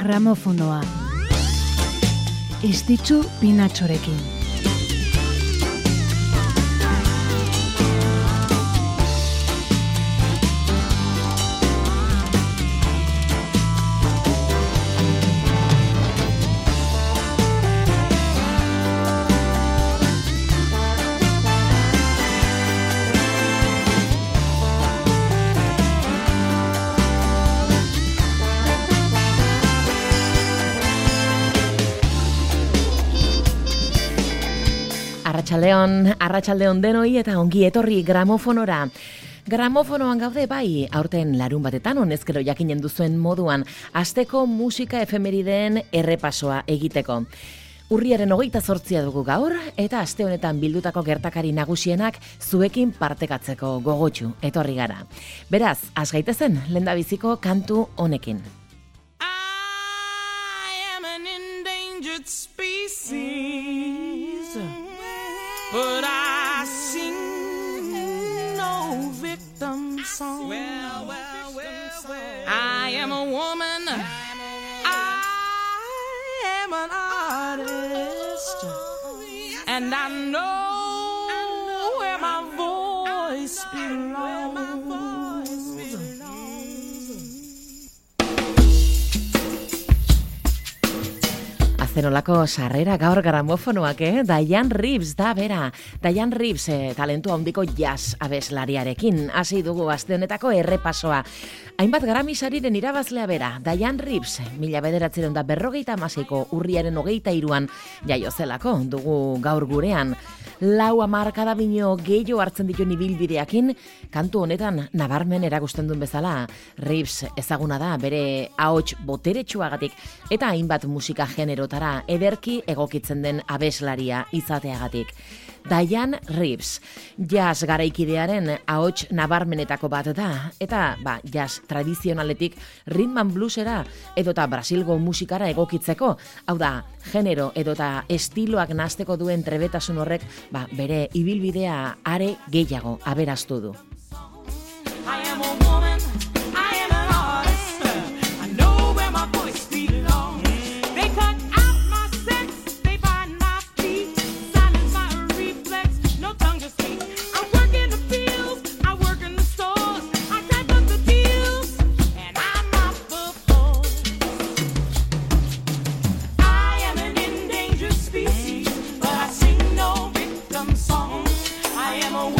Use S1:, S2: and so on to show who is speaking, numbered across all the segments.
S1: gramofonoa. Istitzu pinatxorekin.
S2: Arratxaldeon, arratsaldeon denoi eta ongi etorri gramofonora. Gramofonoan gaude bai, aurten larun batetan honezkero jakinen duzuen moduan, asteko musika efemerideen errepasoa egiteko. Urriaren hogeita zortzia dugu gaur, eta aste honetan bildutako gertakari nagusienak zuekin partekatzeko gogotxu, etorri gara. Beraz, asgaitezen, lenda biziko kantu honekin.
S3: I am an endangered species. And I know where my voice belongs.
S2: Azenolako sarrera gaur gramofonoak, eh? Diane Reeves da bera. Diane Reeves, eh, talentu handiko jazz abeslariarekin. Hasi dugu aste honetako errepasoa. Hainbat Grammy sariren irabazlea bera, Diane Reeves, mila bederatzen da berrogeita amaseiko urriaren hogeita iruan jaio zelako dugu gaur gurean. Lau amarkada bino gehiago hartzen ditu ibilbideakin, kantu honetan nabarmen erakusten duen bezala. Reeves ezaguna da bere ahots boteretsuagatik eta hainbat musika generotara ederki egokitzen den abeslaria izateagatik. Diane Reeves, jazz garaikidearen ahots nabarmenetako bat da, eta ba, jazz tradizionaletik ritman bluesera edota Brasilgo musikara egokitzeko, hau da, genero edota estiloak nasteko duen trebetasun horrek ba, bere ibilbidea are gehiago aberaztu du.
S3: I am a woman.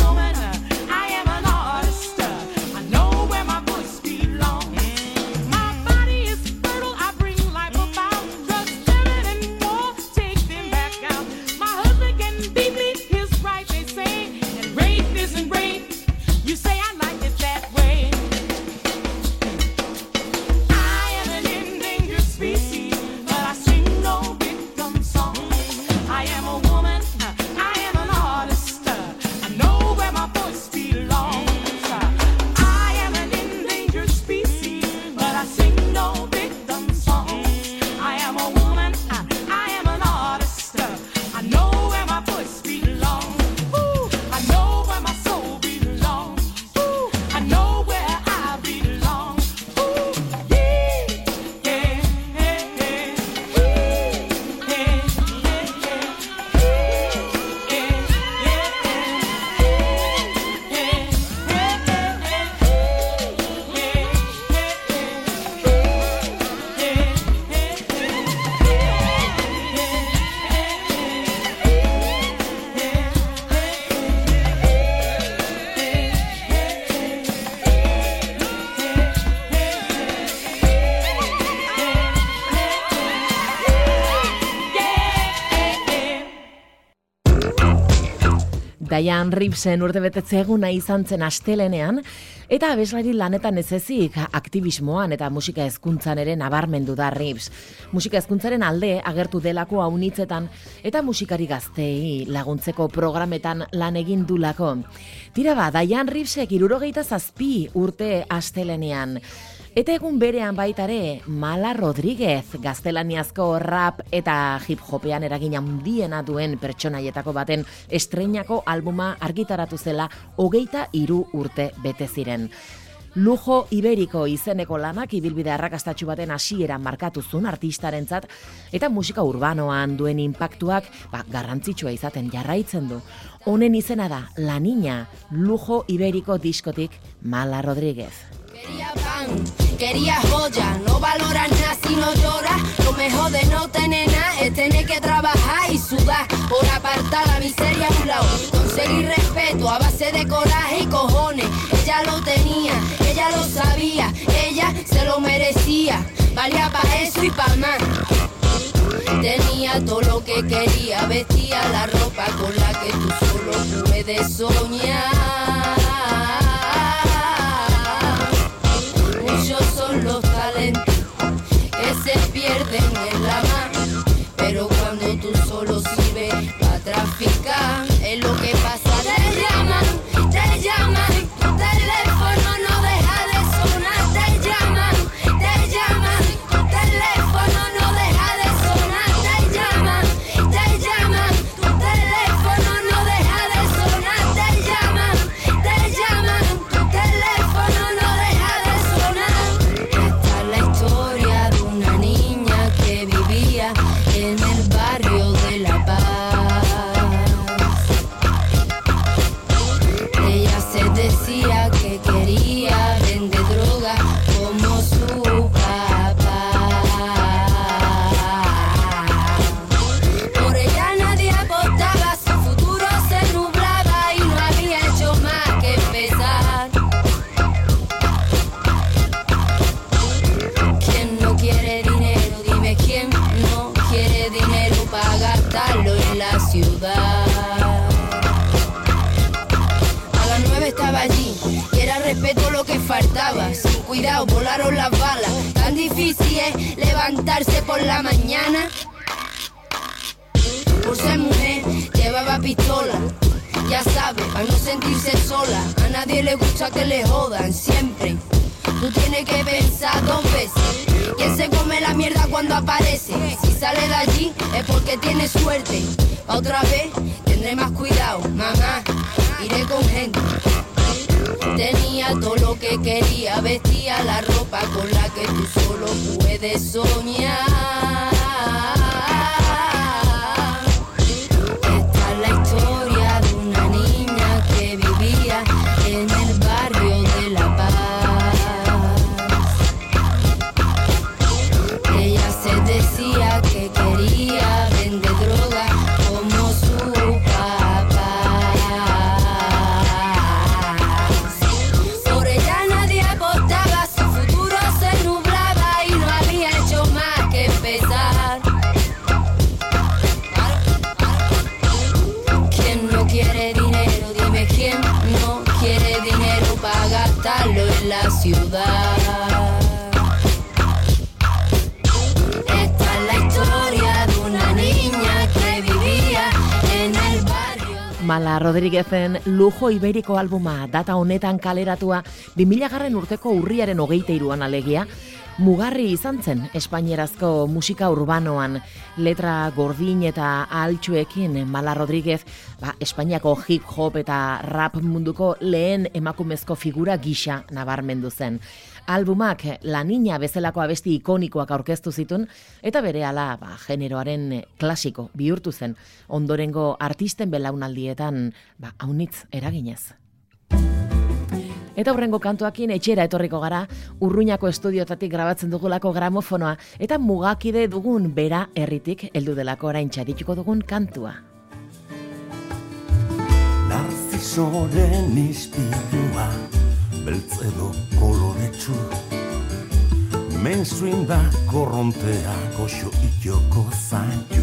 S3: I
S2: Diane Reevesen urte betetze eguna izan zen astelenean, eta abeslari lanetan ez ezik aktivismoan eta musika hezkuntzan ere nabarmendu da Reeves. Musika hezkuntzaren alde agertu delako haunitzetan eta musikari gaztei laguntzeko programetan lan egin dulako. Tira ba, Diane Reevesek irurogeita zazpi urte astelenean. Eta egun berean baitare, Mala Rodríguez, gaztelaniazko rap eta hip-hopean eragin handiena duen pertsonaietako baten estreinako albuma argitaratu zela hogeita hiru urte bete ziren. Lujo Iberiko izeneko lanak ibilbide arrakastatxu baten hasieran markatu zuen artistarentzat eta musika urbanoan duen inpaktuak ba, garrantzitsua izaten jarraitzen du. Honen izena da La Niña, Lujo Iberiko diskotik Mala Rodríguez.
S4: Quería pan, quería joya, no valoras nada si no lloras. Lo mejor de no tener nada es tener que trabajar y sudar por apartar la miseria a un lado. Conseguir respeto a base de coraje y cojones. Ella lo tenía, ella lo sabía, ella se lo merecía. Valía para eso y para más. Tenía todo lo que quería, vestía la ropa con la que tú solo puedes soñar. Muchos son los talentos que se pierden en la mar. Pero cuando tú solo cuidado volaron las balas. Tan difícil es levantarse por la mañana. Por ser mujer llevaba pistola. Ya sabe, para no sentirse sola. A nadie le gusta que le jodan siempre. Tú tienes que pensar dos veces. ¿Quién se come la mierda cuando aparece? Si sale de allí es porque tiene suerte. Pa' otra vez tendré más cuidado, mamá. Iré con gente. Tenía todo lo que quería, vestía la ropa con la que tú solo puedes soñar.
S2: Rodríguezen Lujo Iberiko albuma data honetan kaleratua 2000 garren urteko urriaren hogeita iruan alegia, mugarri izan zen espainierazko musika urbanoan letra gordin eta altxuekin Mala Rodríguez ba, Espainiako hip hop eta rap munduko lehen emakumezko figura gisa nabarmendu zen. Albumak La Niña bezalako abesti ikonikoak aurkeztu zituen eta berehala ba, generoaren klasiko bihurtu zen ondorengo artisten belaunaldietan ba, haunitz eraginez. Eta hurrengo kantuakin etxera etorriko gara, urruñako estudiotatik grabatzen dugulako gramofonoa, eta mugakide dugun bera herritik heldu delako. Orain txadituko dugun kantua.
S5: Narzisoren ispilua Beltz edo koloretsu Mainstream da korrontea Goxo itoko zaitu.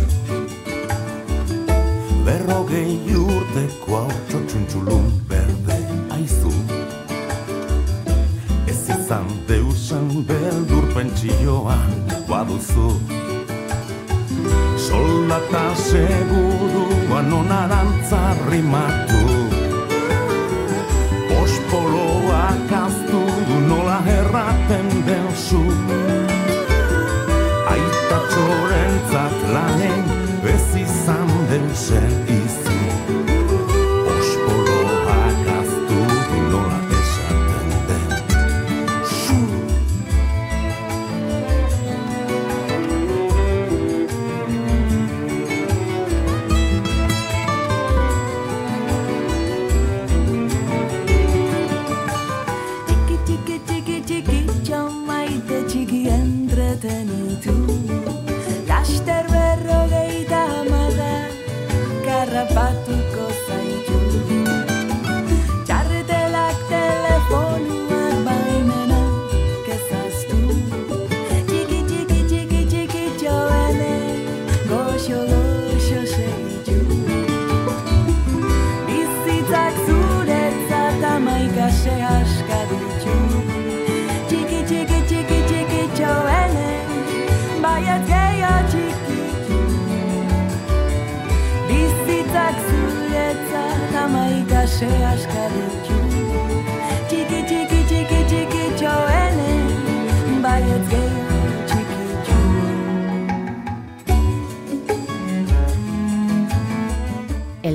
S5: Berrogei urteko hau txotxuntxulun berde aizu Ez izan deusan beldur pentsioan baduzu. Soldata seguruan onarantza rimatu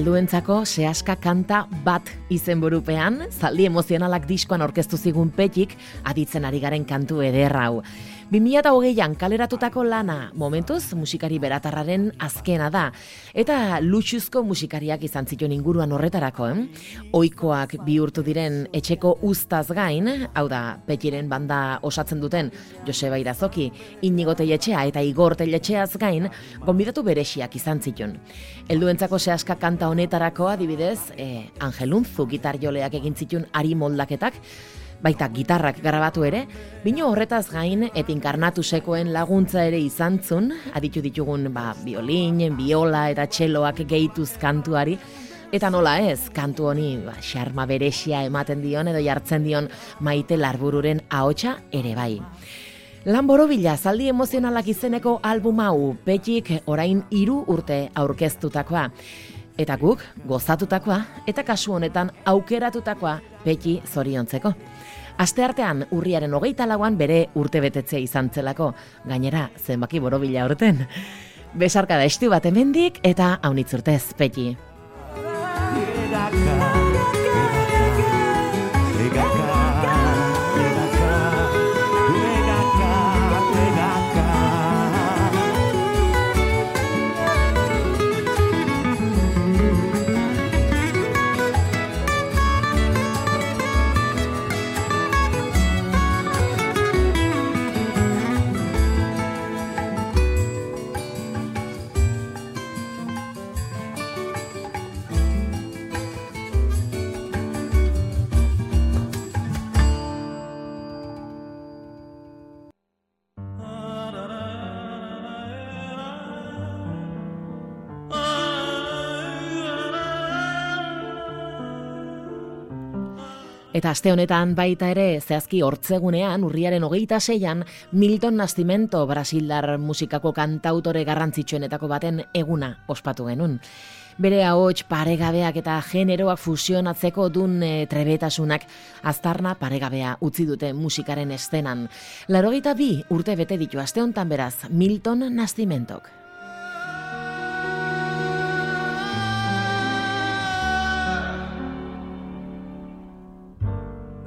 S2: Helduentzako sehaska kanta bat izenburupean, zaldi emozionalak diskoan orkestu zigun petik, aditzen ari garen kantu eder hau. 2008an kaleratutako lana, momentuz musikari beratarraren azkena da, eta luxuzko musikariak izan zituen inguruan horretarako, eh? Oikoak bihurtu diren etxeko ustaz gain, hau da, petiren banda osatzen duten Joseba Irazoki, Inigo Telletxea eta Igor Telletxeaz gain, gonbidatu beresiak izan zituen. Helduentzako sehaska kanta honetarako adibidez, eh, Angelunzu gitar joleak egin zituen ari moldaketak, baita gitarrak grabatu ere, bino horretaz gain eta inkarnatusekoen laguntza ere izan zun, aditu ditugun ba, biolin, biola eta txeloak gehituz kantuari, Eta nola ez, kantu honi ba, xarma beresia ematen dion edo jartzen dion maite larbururen ahotsa ere bai. Lan borobila zaldi emozionalak izeneko album hau, petik orain hiru urte aurkeztutakoa. Eta guk gozatutakoa eta kasu honetan aukeratutakoa peki zoriontzeko. Asteartean urriaren hogeita lauan bere urte betetzea izan zelako, gainera zenbaki borobila urten. Besarka da estu bat hemendik eta haunitzurtez, peki. Eta aste honetan baita ere, zehazki hortzegunean, urriaren hogeita seian, Milton Nascimento, Brasildar musikako kantautore garrantzitsuenetako baten eguna ospatu genuen. Bere ahots paregabeak eta generoak fusionatzeko dun e, trebetasunak aztarna paregabea utzi dute musikaren estenan. Larogeita bi urte bete ditu aste honetan beraz, Milton Nascimentok.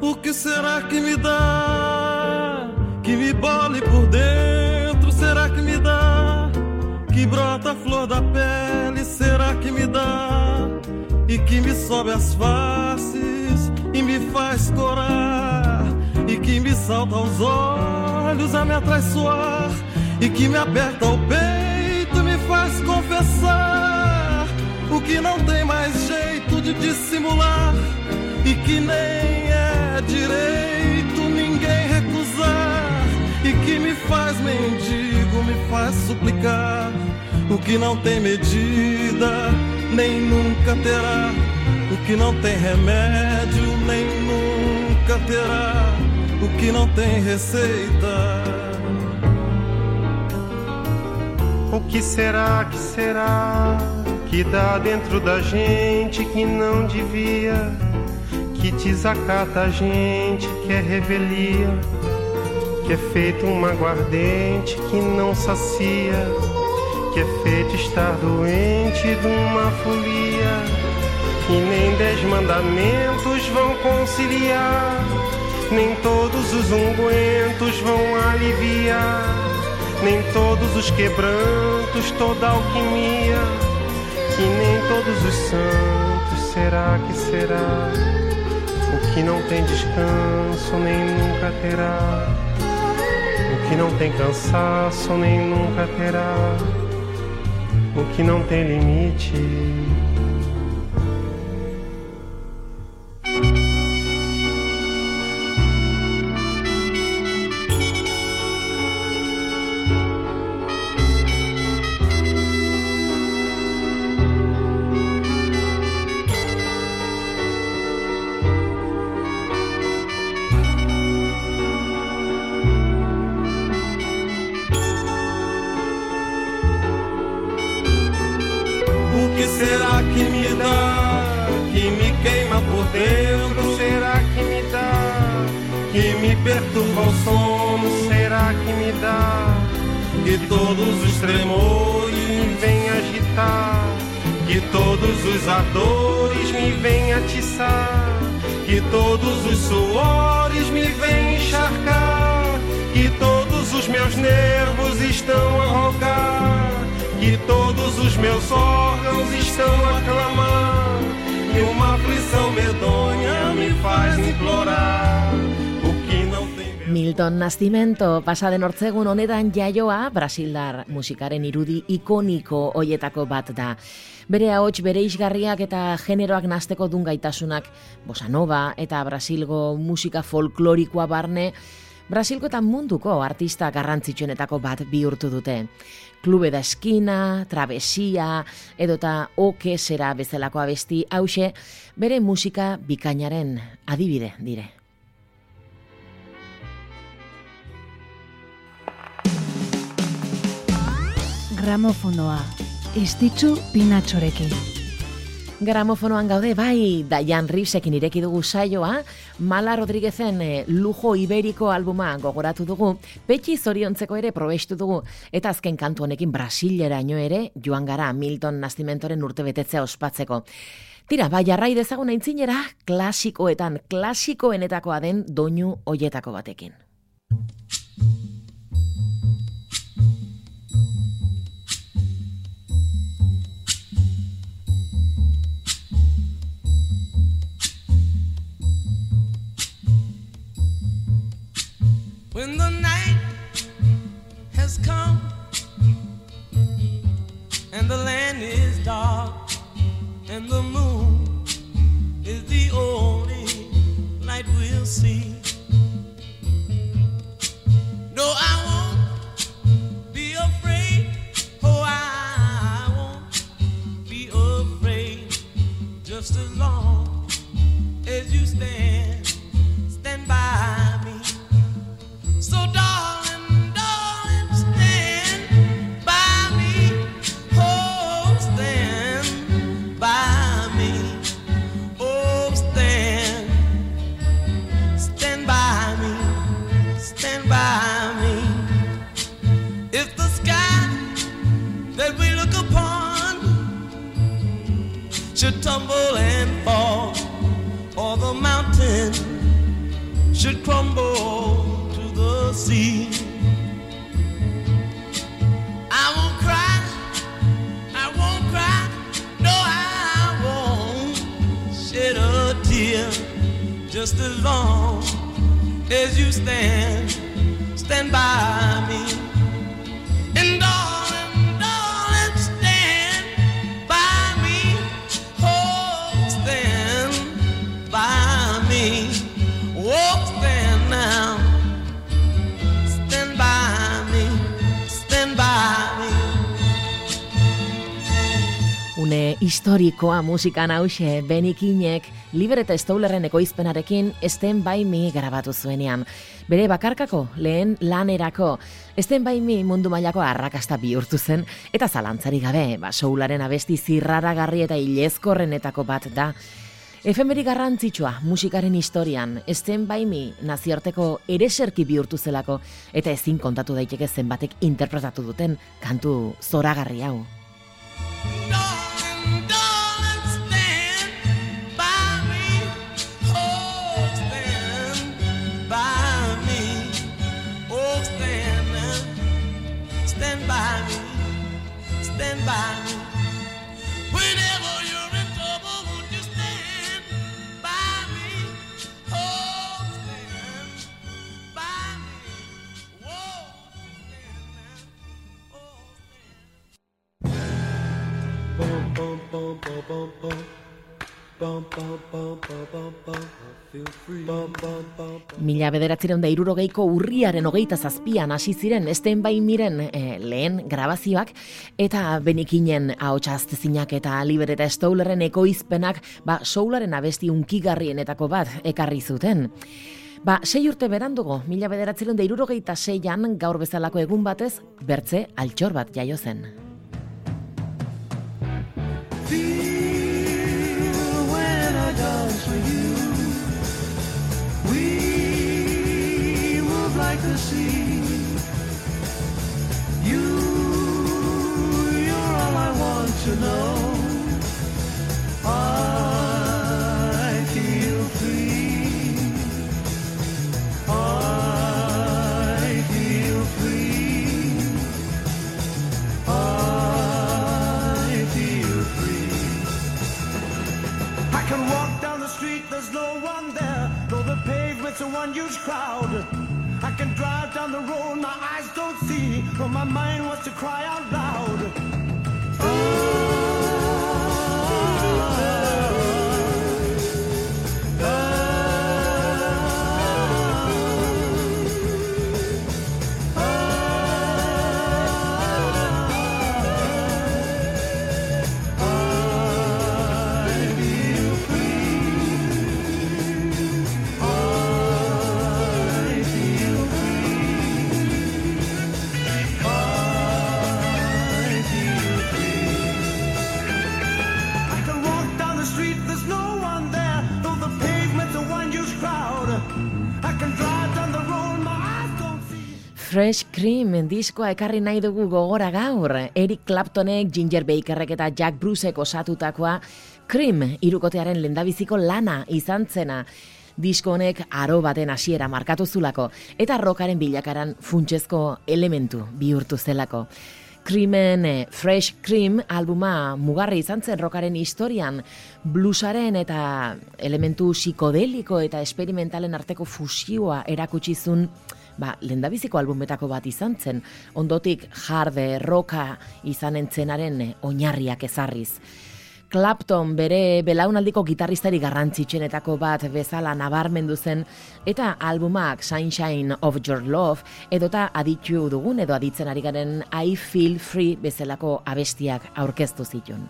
S6: O que será que me dá? Que me bole por dentro, será que me dá? Que brota a flor da pele, será que me dá? E que me sobe as faces e me faz corar. E que me salta aos olhos a me atraiçoar. E que me aperta o peito, me faz confessar. O que não tem mais jeito de dissimular. E que nem é direito ninguém recusar. E que me faz mendigo, me faz suplicar. O que não tem medida, nem nunca terá. O que não tem remédio, nem nunca terá. O que não tem receita.
S7: O que será que será que dá dentro da gente que não devia? Que desacata a gente, que é revelia, que é feito uma aguardente que não sacia, que é feito estar doente de uma folia, que nem dez mandamentos vão conciliar, nem todos os ungüentos vão aliviar, nem todos os quebrantos, toda alquimia, que nem todos os santos, será que será? O que não tem descanso nem nunca terá. O que não tem cansaço nem nunca terá. O que não tem limite.
S6: Ardores
S7: Me vem atiçar.
S6: Que todos os suores me vêm encharcar Que todos os meus nervos estão a rogar Que todos os meus órgãos estão a clamar E uma aflição medonha me faz implorar
S2: Milton Nascimento pasaden hortzegun honetan jaioa Brasildar musikaren irudi ikoniko hoietako bat da. Bere ahots bere isgarriak eta generoak nazteko dun gaitasunak bossa nova eta Brasilgo musika folklorikoa barne Brasilko eta munduko artista garrantzitsuenetako bat bihurtu dute. Klube da eskina, trabesia, edota oke zera bezalako abesti hause, bere musika bikainaren adibide dire.
S1: Gramofonoa. Estitzu pinatxorekin.
S2: Gramofonoan gaude, bai, Diane Reevesekin ireki dugu saioa, Mala Rodriguezen eh, lujo iberiko albuma gogoratu dugu, petxi zoriontzeko ere probestu dugu, eta azken kantu honekin Brasileraino ere joan gara Milton Nastimentoren urte betetzea ospatzeko. Tira, bai, jarrai dezagun aintzinera, klasikoetan, klasikoenetakoa den doinu hoietako batekin. Une historikoa musikan hause Benikinek Liber eta Stoulerren ekoizpenarekin Esten By Me grabatu zuenean. Bere bakarkako lehen lanerako Esten By Me mundu mailako arrakasta bihurtu zen eta zalantzari gabe, ba, soularen abesti zirraragarri eta ilezkorrenetako bat da. Efemeri garrantzitsua musikaren historian, Esten By Me nazioarteko ereserki bihurtu zelako eta ezin kontatu daiteke zenbatek interpretatu duten kantu zoragarri hau.
S3: Darling, stand by me? Whenever you're in trouble, won't you stand by me? Oh, stand by me. Whoa,
S6: stand by Oh, stand. Boom, boom, boom, boom, boom, boom.
S2: Mila bederatzireun da irurogeiko urriaren hogeita zazpian hasi ziren esten bai miren eh, lehen grabazioak eta benikinen ahotsa eta Liber eta Stowlerren ekoizpenak ba soularen abesti unkigarrienetako bat ekarri zuten. Ba, sei urte berandugo, mila bederatzireun da irurogeita seian gaur bezalako egun batez, bertze altxor bat jaio zen.
S8: Crowd. I can drive down the road, my eyes don't see. My mind wants to cry out loud.
S2: Fresh Cream diskoa ekarri nahi dugu gogora gaur. Eric Claptonek, Ginger Bakerrek eta Jack Brucek osatutakoa Cream irukotearen lendabiziko lana izan zena. Disko honek aro baten hasiera markatu zulako eta rokaren bilakaran funtsezko elementu bihurtu zelako. Creamen eh, Fresh Cream albuma mugarri izan zen rockaren historian, bluesaren eta elementu psikodeliko eta esperimentalen arteko fusioa erakutsi zuen ba, lendabiziko albumetako bat izan zen, ondotik jarde, roka izan entzenaren oinarriak ezarriz. Clapton bere belaunaldiko gitarristari garrantzitsuenetako bat bezala nabarmendu zen eta albumak Sunshine of Your Love edota aditu dugun edo aditzen ari garen I Feel Free bezalako abestiak aurkeztu zituen.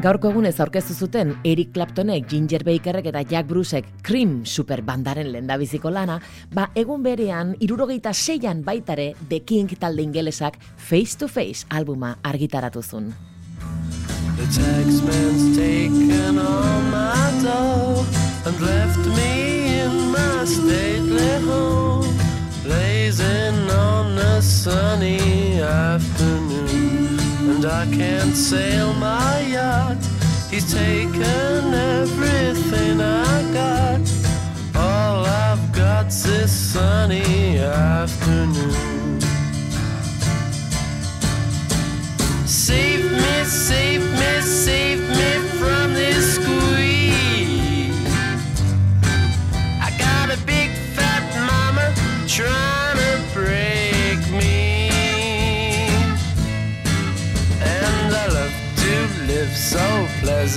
S2: Gaurko egunez aurkeztu zuten Eric Claptonek, Ginger Bakerrek eta Jack Brucek Cream superbandaren lendabiziko lana, ba egun berean irurogeita seian baitare The King talde ingelesak Face to Face albuma argitaratu zuen.
S8: The taxman's taken all my dough and left me in my stately home, blazing on a sunny afternoon. And I can't sail my yacht, he's taken everything I got. All I've got's this sunny afternoon. Save me, save me,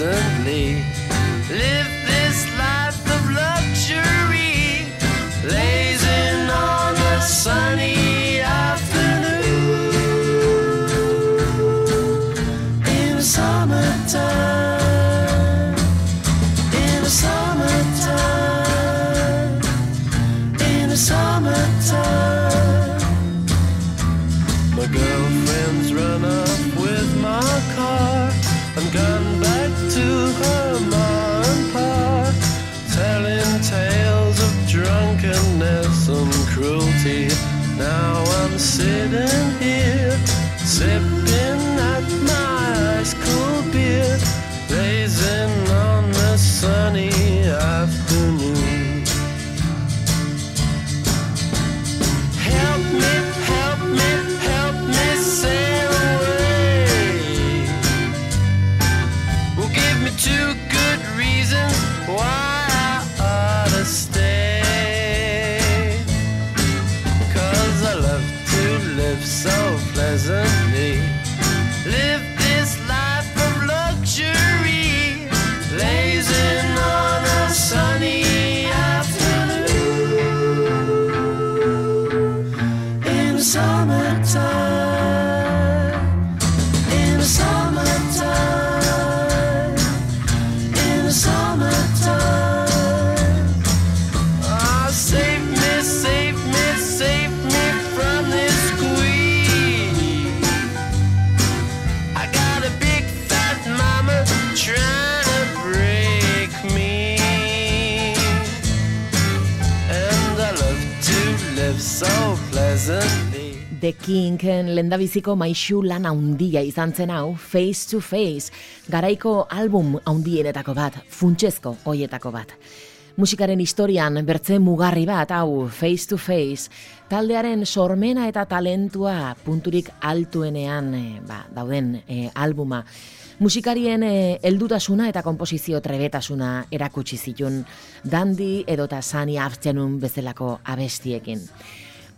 S8: pleasantly. Live The
S2: Kinken lendabiziko maixu lan handia izan zen hau, Face to Face, garaiko album handienetako bat, funtsezko hoietako bat. Musikaren historian bertze mugarri bat hau, Face to Face, taldearen sormena eta talentua punturik altuenean eh, ba, dauden eh, albuma. Musikarien eh, heldutasuna eta konposizio trebetasuna erakutsi zitun Dandy edota Sunny Afternoon bezalako abestiekin.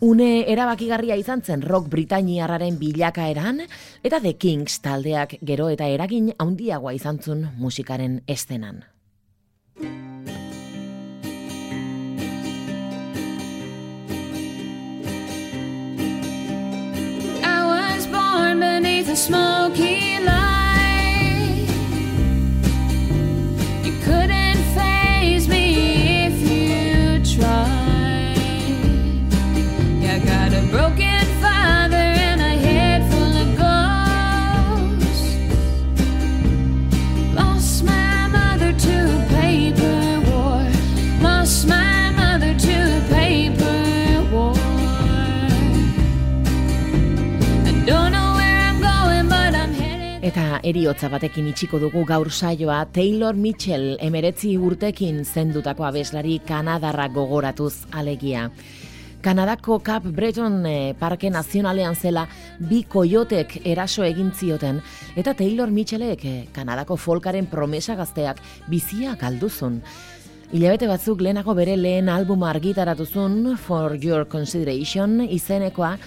S2: Une erabakigarria izan zen rock britainiarraren bilakaeran eta The Kings taldeak gero eta eragin handiagoa izan zuen musikaren estenan.
S4: I was born beneath a smoky light.
S2: Eriotza batekin itxiko dugu gaur saioa Taylor Mitchell emeretzi urtekin zendutako abeslari Kanadarra gogoratuz alegia. Kanadako Cap Breton eh, Parke Nazionalean zela bi koiotek eraso egin zioten eta Taylor Mitchellek eh, Kanadako folkaren promesa gazteak bizia galduzun. Hilabete batzuk lehenago bere lehen albuma argitaratu zuen For Your Consideration izenekoa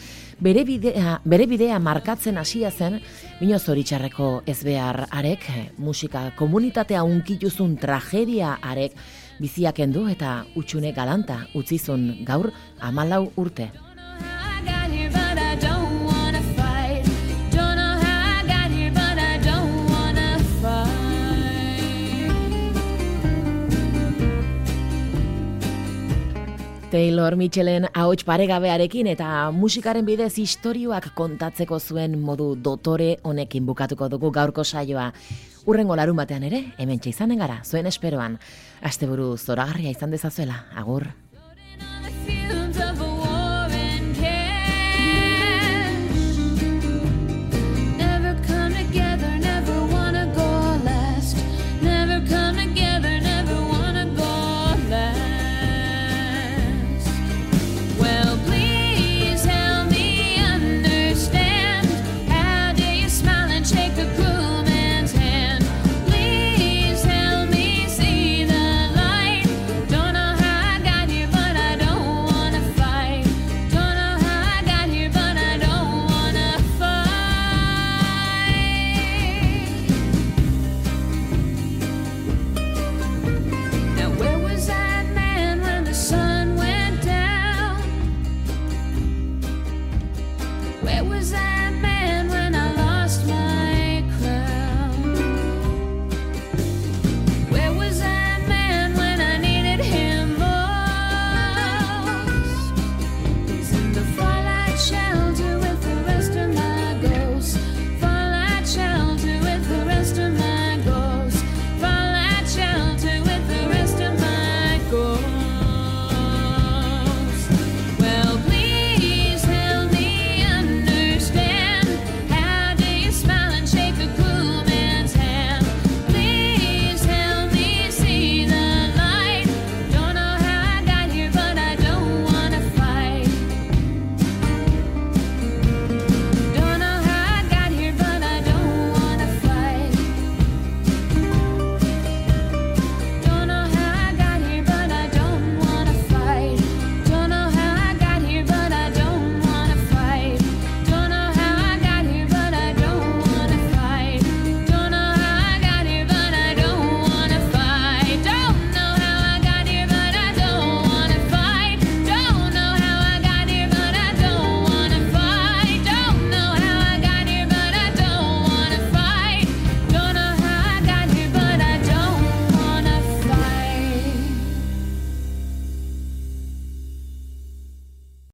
S2: bere bidea, bere bidea markatzen hasia zen bino zoritxarreko ez behar arek, eh, musika komunitatea unkituzun tragedia arek biziak kendu eta utxune galanta utzizun gaur amalau urte. Taylor Mitchellen ahots paregabearekin eta musikaren bidez istorioak kontatzeko zuen modu dotore honekin bukatuko dugu gaurko saioa. Urrengo larun batean ere, hemen izanen gara, zuen esperoan. Asteburu zoragarria izan dezazuela, agur.